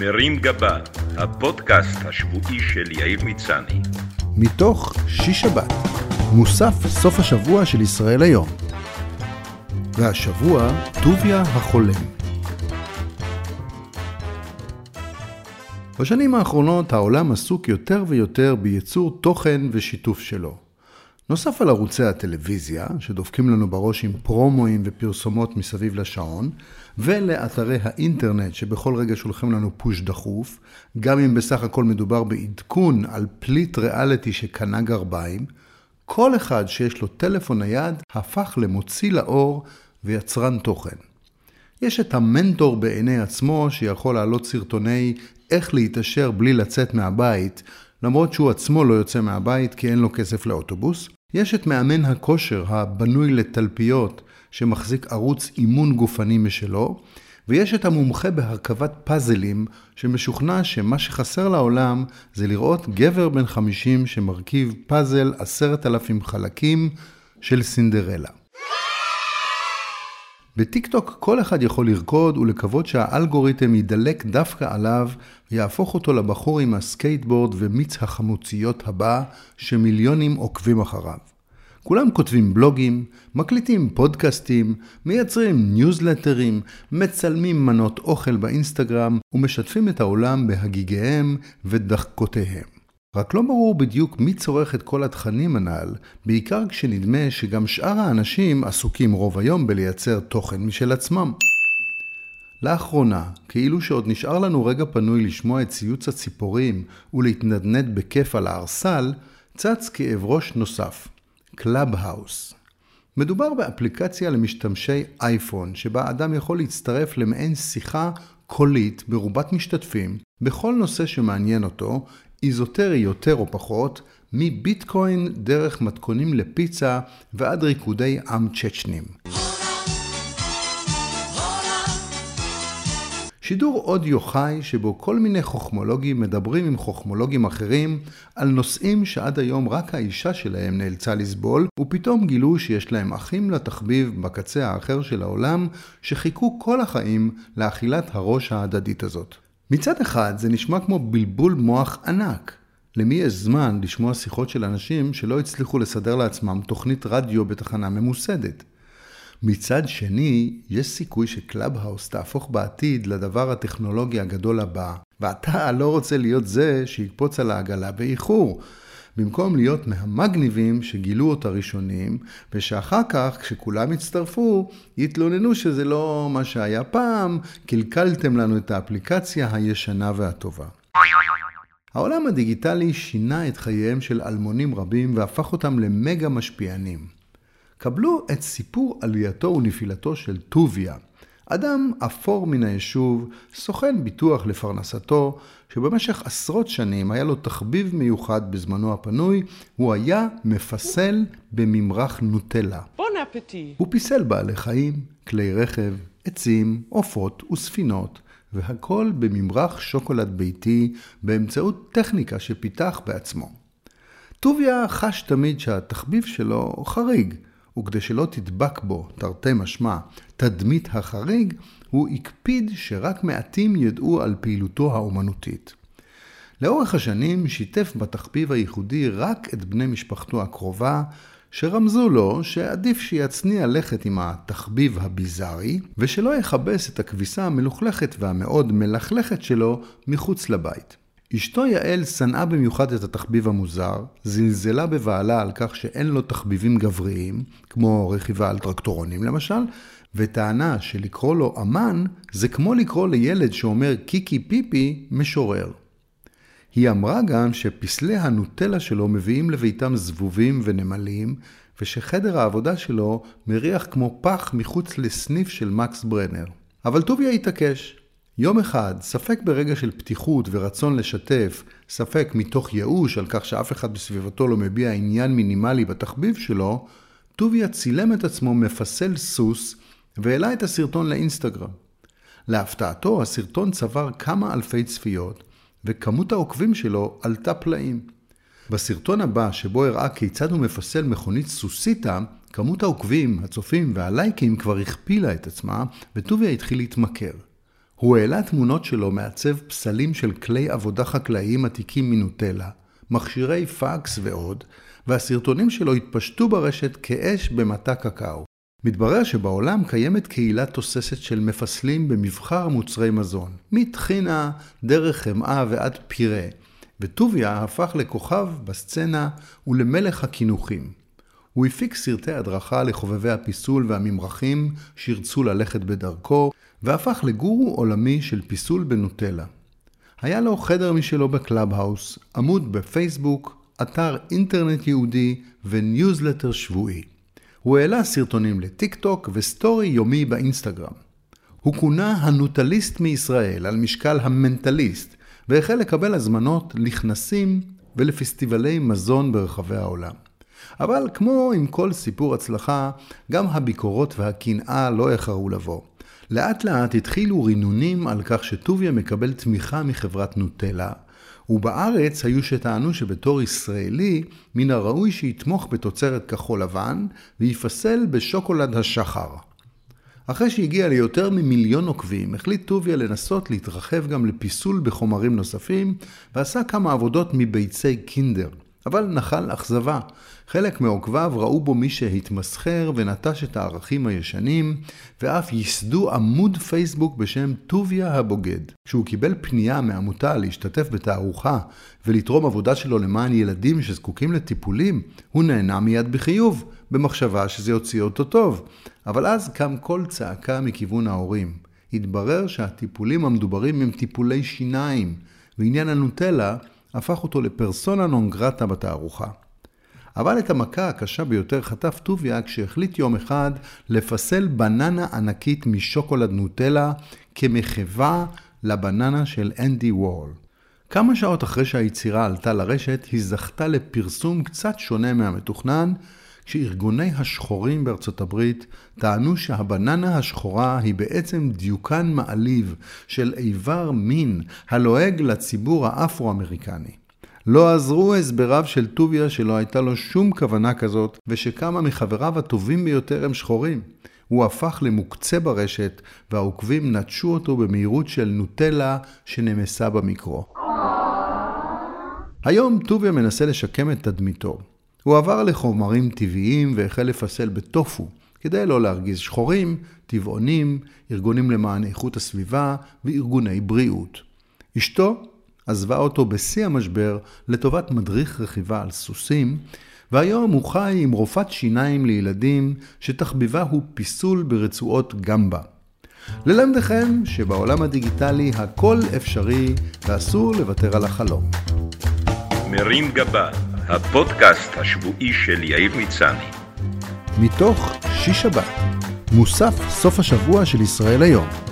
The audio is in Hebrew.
מרים גבה, הפודקאסט השבועי של יאיר מצני. מתוך שיש שבת, מוסף סוף השבוע של ישראל היום. והשבוע, טוביה החולם. בשנים האחרונות העולם עסוק יותר ויותר בייצור תוכן ושיתוף שלו. נוסף על ערוצי הטלוויזיה, שדופקים לנו בראש עם פרומואים ופרסומות מסביב לשעון, ולאתרי האינטרנט שבכל רגע שולחים לנו פוש דחוף, גם אם בסך הכל מדובר בעדכון על פליט ריאליטי שקנה גרביים, כל אחד שיש לו טלפון נייד הפך למוציא לאור ויצרן תוכן. יש את המנטור בעיני עצמו שיכול להעלות סרטוני איך להתעשר בלי לצאת מהבית, למרות שהוא עצמו לא יוצא מהבית כי אין לו כסף לאוטובוס. יש את מאמן הכושר הבנוי לתלפיות שמחזיק ערוץ אימון גופני משלו, ויש את המומחה בהרכבת פאזלים שמשוכנע שמה שחסר לעולם זה לראות גבר בן 50 שמרכיב פאזל עשרת אלפים חלקים של סינדרלה. בטיקטוק כל אחד יכול לרקוד ולקוות שהאלגוריתם ידלק דווקא עליו ויהפוך אותו לבחור עם הסקייטבורד ומיץ החמוציות הבא שמיליונים עוקבים אחריו. כולם כותבים בלוגים, מקליטים פודקאסטים, מייצרים ניוזלטרים, מצלמים מנות אוכל באינסטגרם ומשתפים את העולם בהגיגיהם ודחקותיהם. רק לא ברור בדיוק מי צורך את כל התכנים הנ"ל, בעיקר כשנדמה שגם שאר האנשים עסוקים רוב היום בלייצר תוכן משל עצמם. לאחרונה, כאילו שעוד נשאר לנו רגע פנוי לשמוע את ציוץ הציפורים ולהתנדנד בכיף על הערסל, צץ כאב ראש נוסף, קלאבהאוס. מדובר באפליקציה למשתמשי אייפון, שבה אדם יכול להצטרף למעין שיחה קולית מרובת משתתפים בכל נושא שמעניין אותו, איזוטרי יותר או פחות, מביטקוין דרך מתכונים לפיצה ועד ריקודי עם צ'צ'נים. שידור אודיו חי שבו כל מיני חוכמולוגים מדברים עם חוכמולוגים אחרים על נושאים שעד היום רק האישה שלהם נאלצה לסבול, ופתאום גילו שיש להם אחים לתחביב בקצה האחר של העולם, שחיכו כל החיים לאכילת הראש ההדדית הזאת. מצד אחד זה נשמע כמו בלבול מוח ענק. למי יש זמן לשמוע שיחות של אנשים שלא הצליחו לסדר לעצמם תוכנית רדיו בתחנה ממוסדת? מצד שני, יש סיכוי שקלאבהאוס תהפוך בעתיד לדבר הטכנולוגי הגדול הבא, ואתה לא רוצה להיות זה שיקפוץ על העגלה באיחור. במקום להיות מהמגניבים שגילו אותה ראשונים, ושאחר כך, כשכולם יצטרפו, יתלוננו שזה לא מה שהיה פעם, קלקלתם לנו את האפליקציה הישנה והטובה. העולם הדיגיטלי שינה את חייהם של אלמונים רבים והפך אותם למגה משפיענים. קבלו את סיפור עלייתו ונפילתו של טוביה, אדם אפור מן היישוב, סוכן ביטוח לפרנסתו, שבמשך עשרות שנים היה לו תחביב מיוחד בזמנו הפנוי, הוא היה מפסל בממרח נוטלה. בון אפטי. הוא פיסל בעלי חיים, כלי רכב, עצים, עופות וספינות, והכל בממרח שוקולד ביתי באמצעות טכניקה שפיתח בעצמו. טוביה חש תמיד שהתחביב שלו חריג, וכדי שלא תדבק בו, תרתי משמע, תדמית החריג, הוא הקפיד שרק מעטים ידעו על פעילותו האומנותית. לאורך השנים שיתף בתחביב הייחודי רק את בני משפחתו הקרובה, שרמזו לו שעדיף שיצניע לכת עם התחביב הביזארי, ושלא יכבס את הכביסה המלוכלכת והמאוד מלכלכת שלו מחוץ לבית. אשתו יעל שנאה במיוחד את התחביב המוזר, זלזלה בבעלה על כך שאין לו תחביבים גבריים, כמו רכיבה על טרקטורונים למשל, וטענה שלקרוא לו אמן זה כמו לקרוא לילד שאומר קיקי פיפי משורר. היא אמרה גם שפסלי הנוטלה שלו מביאים לביתם זבובים ונמלים, ושחדר העבודה שלו מריח כמו פח מחוץ לסניף של מקס ברנר. אבל טוביה התעקש. יום אחד, ספק ברגע של פתיחות ורצון לשתף, ספק מתוך ייאוש על כך שאף אחד בסביבתו לא מביע עניין מינימלי בתחביב שלו, טוביה צילם את עצמו מפסל סוס והעלה את הסרטון לאינסטגרם. להפתעתו, הסרטון צבר כמה אלפי צפיות, וכמות העוקבים שלו עלתה פלאים. בסרטון הבא, שבו הראה כיצד הוא מפסל מכונית סוסיתא, כמות העוקבים, הצופים והלייקים כבר הכפילה את עצמה, וטוביה התחיל להתמכר. הוא העלה תמונות שלו מעצב פסלים של כלי עבודה חקלאיים עתיקים מנוטלה, מכשירי פקס ועוד, והסרטונים שלו התפשטו ברשת כאש במטע קקאו. מתברר שבעולם קיימת קהילה תוססת של מפסלים במבחר מוצרי מזון, מטחינה, דרך חמאה ועד פירה, וטוביה הפך לכוכב בסצנה ולמלך הקינוחים. הוא הפיק סרטי הדרכה לחובבי הפיסול והממרחים שירצו ללכת בדרכו, והפך לגורו עולמי של פיסול בנוטלה. היה לו חדר משלו בקלאבהאוס, עמוד בפייסבוק, אתר אינטרנט ייעודי וניוזלטר שבועי. הוא העלה סרטונים לטיק טוק וסטורי יומי באינסטגרם. הוא כונה הנוטליסט מישראל על משקל המנטליסט, והחל לקבל הזמנות לכנסים ולפסטיבלי מזון ברחבי העולם. אבל כמו עם כל סיפור הצלחה, גם הביקורות והקנאה לא איחרו לבוא. לאט לאט התחילו רינונים על כך שטוביה מקבל תמיכה מחברת נוטלה, ובארץ היו שטענו שבתור ישראלי, מן הראוי שיתמוך בתוצרת כחול לבן ויפסל בשוקולד השחר. אחרי שהגיע ליותר ממיליון עוקבים, החליט טוביה לנסות להתרחב גם לפיסול בחומרים נוספים, ועשה כמה עבודות מביצי קינדר. אבל נחל אכזבה. חלק מעוקביו ראו בו מי שהתמסחר ונטש את הערכים הישנים, ואף ייסדו עמוד פייסבוק בשם טוביה הבוגד. כשהוא קיבל פנייה מעמותה להשתתף בתערוכה ולתרום עבודה שלו למען ילדים שזקוקים לטיפולים, הוא נהנה מיד בחיוב, במחשבה שזה יוציא אותו טוב. אבל אז קם קול צעקה מכיוון ההורים. התברר שהטיפולים המדוברים הם טיפולי שיניים, ועניין הנוטלה הפך אותו לפרסונה נון גרטה בתערוכה. אבל את המכה הקשה ביותר חטף טוביה כשהחליט יום אחד לפסל בננה ענקית משוקולד נוטלה כמחווה לבננה של אנדי וורל. כמה שעות אחרי שהיצירה עלתה לרשת, היא זכתה לפרסום קצת שונה מהמתוכנן, כשארגוני השחורים בארצות הברית טענו שהבננה השחורה היא בעצם דיוקן מעליב של איבר מין הלועג לציבור האפרו-אמריקני. לא עזרו הסבריו של טוביה שלא הייתה לו שום כוונה כזאת, ושכמה מחבריו הטובים ביותר הם שחורים. הוא הפך למוקצה ברשת, והעוקבים נטשו אותו במהירות של נוטלה שנמסה במיקרו. היום טוביה מנסה לשקם את תדמיתו. הוא עבר לחומרים טבעיים והחל לפסל בטופו, כדי לא להרגיז שחורים, טבעונים, ארגונים למען איכות הסביבה וארגוני בריאות. אשתו עזבה אותו בשיא המשבר לטובת מדריך רכיבה על סוסים, והיום הוא חי עם רופאת שיניים לילדים שתחביבה הוא פיסול ברצועות גמבה. ללמדכם שבעולם הדיגיטלי הכל אפשרי ואסור לוותר על החלום. מרים גבה, הפודקאסט השבועי של יאיר מצני. מתוך שיש שבת, מוסף סוף השבוע של ישראל היום.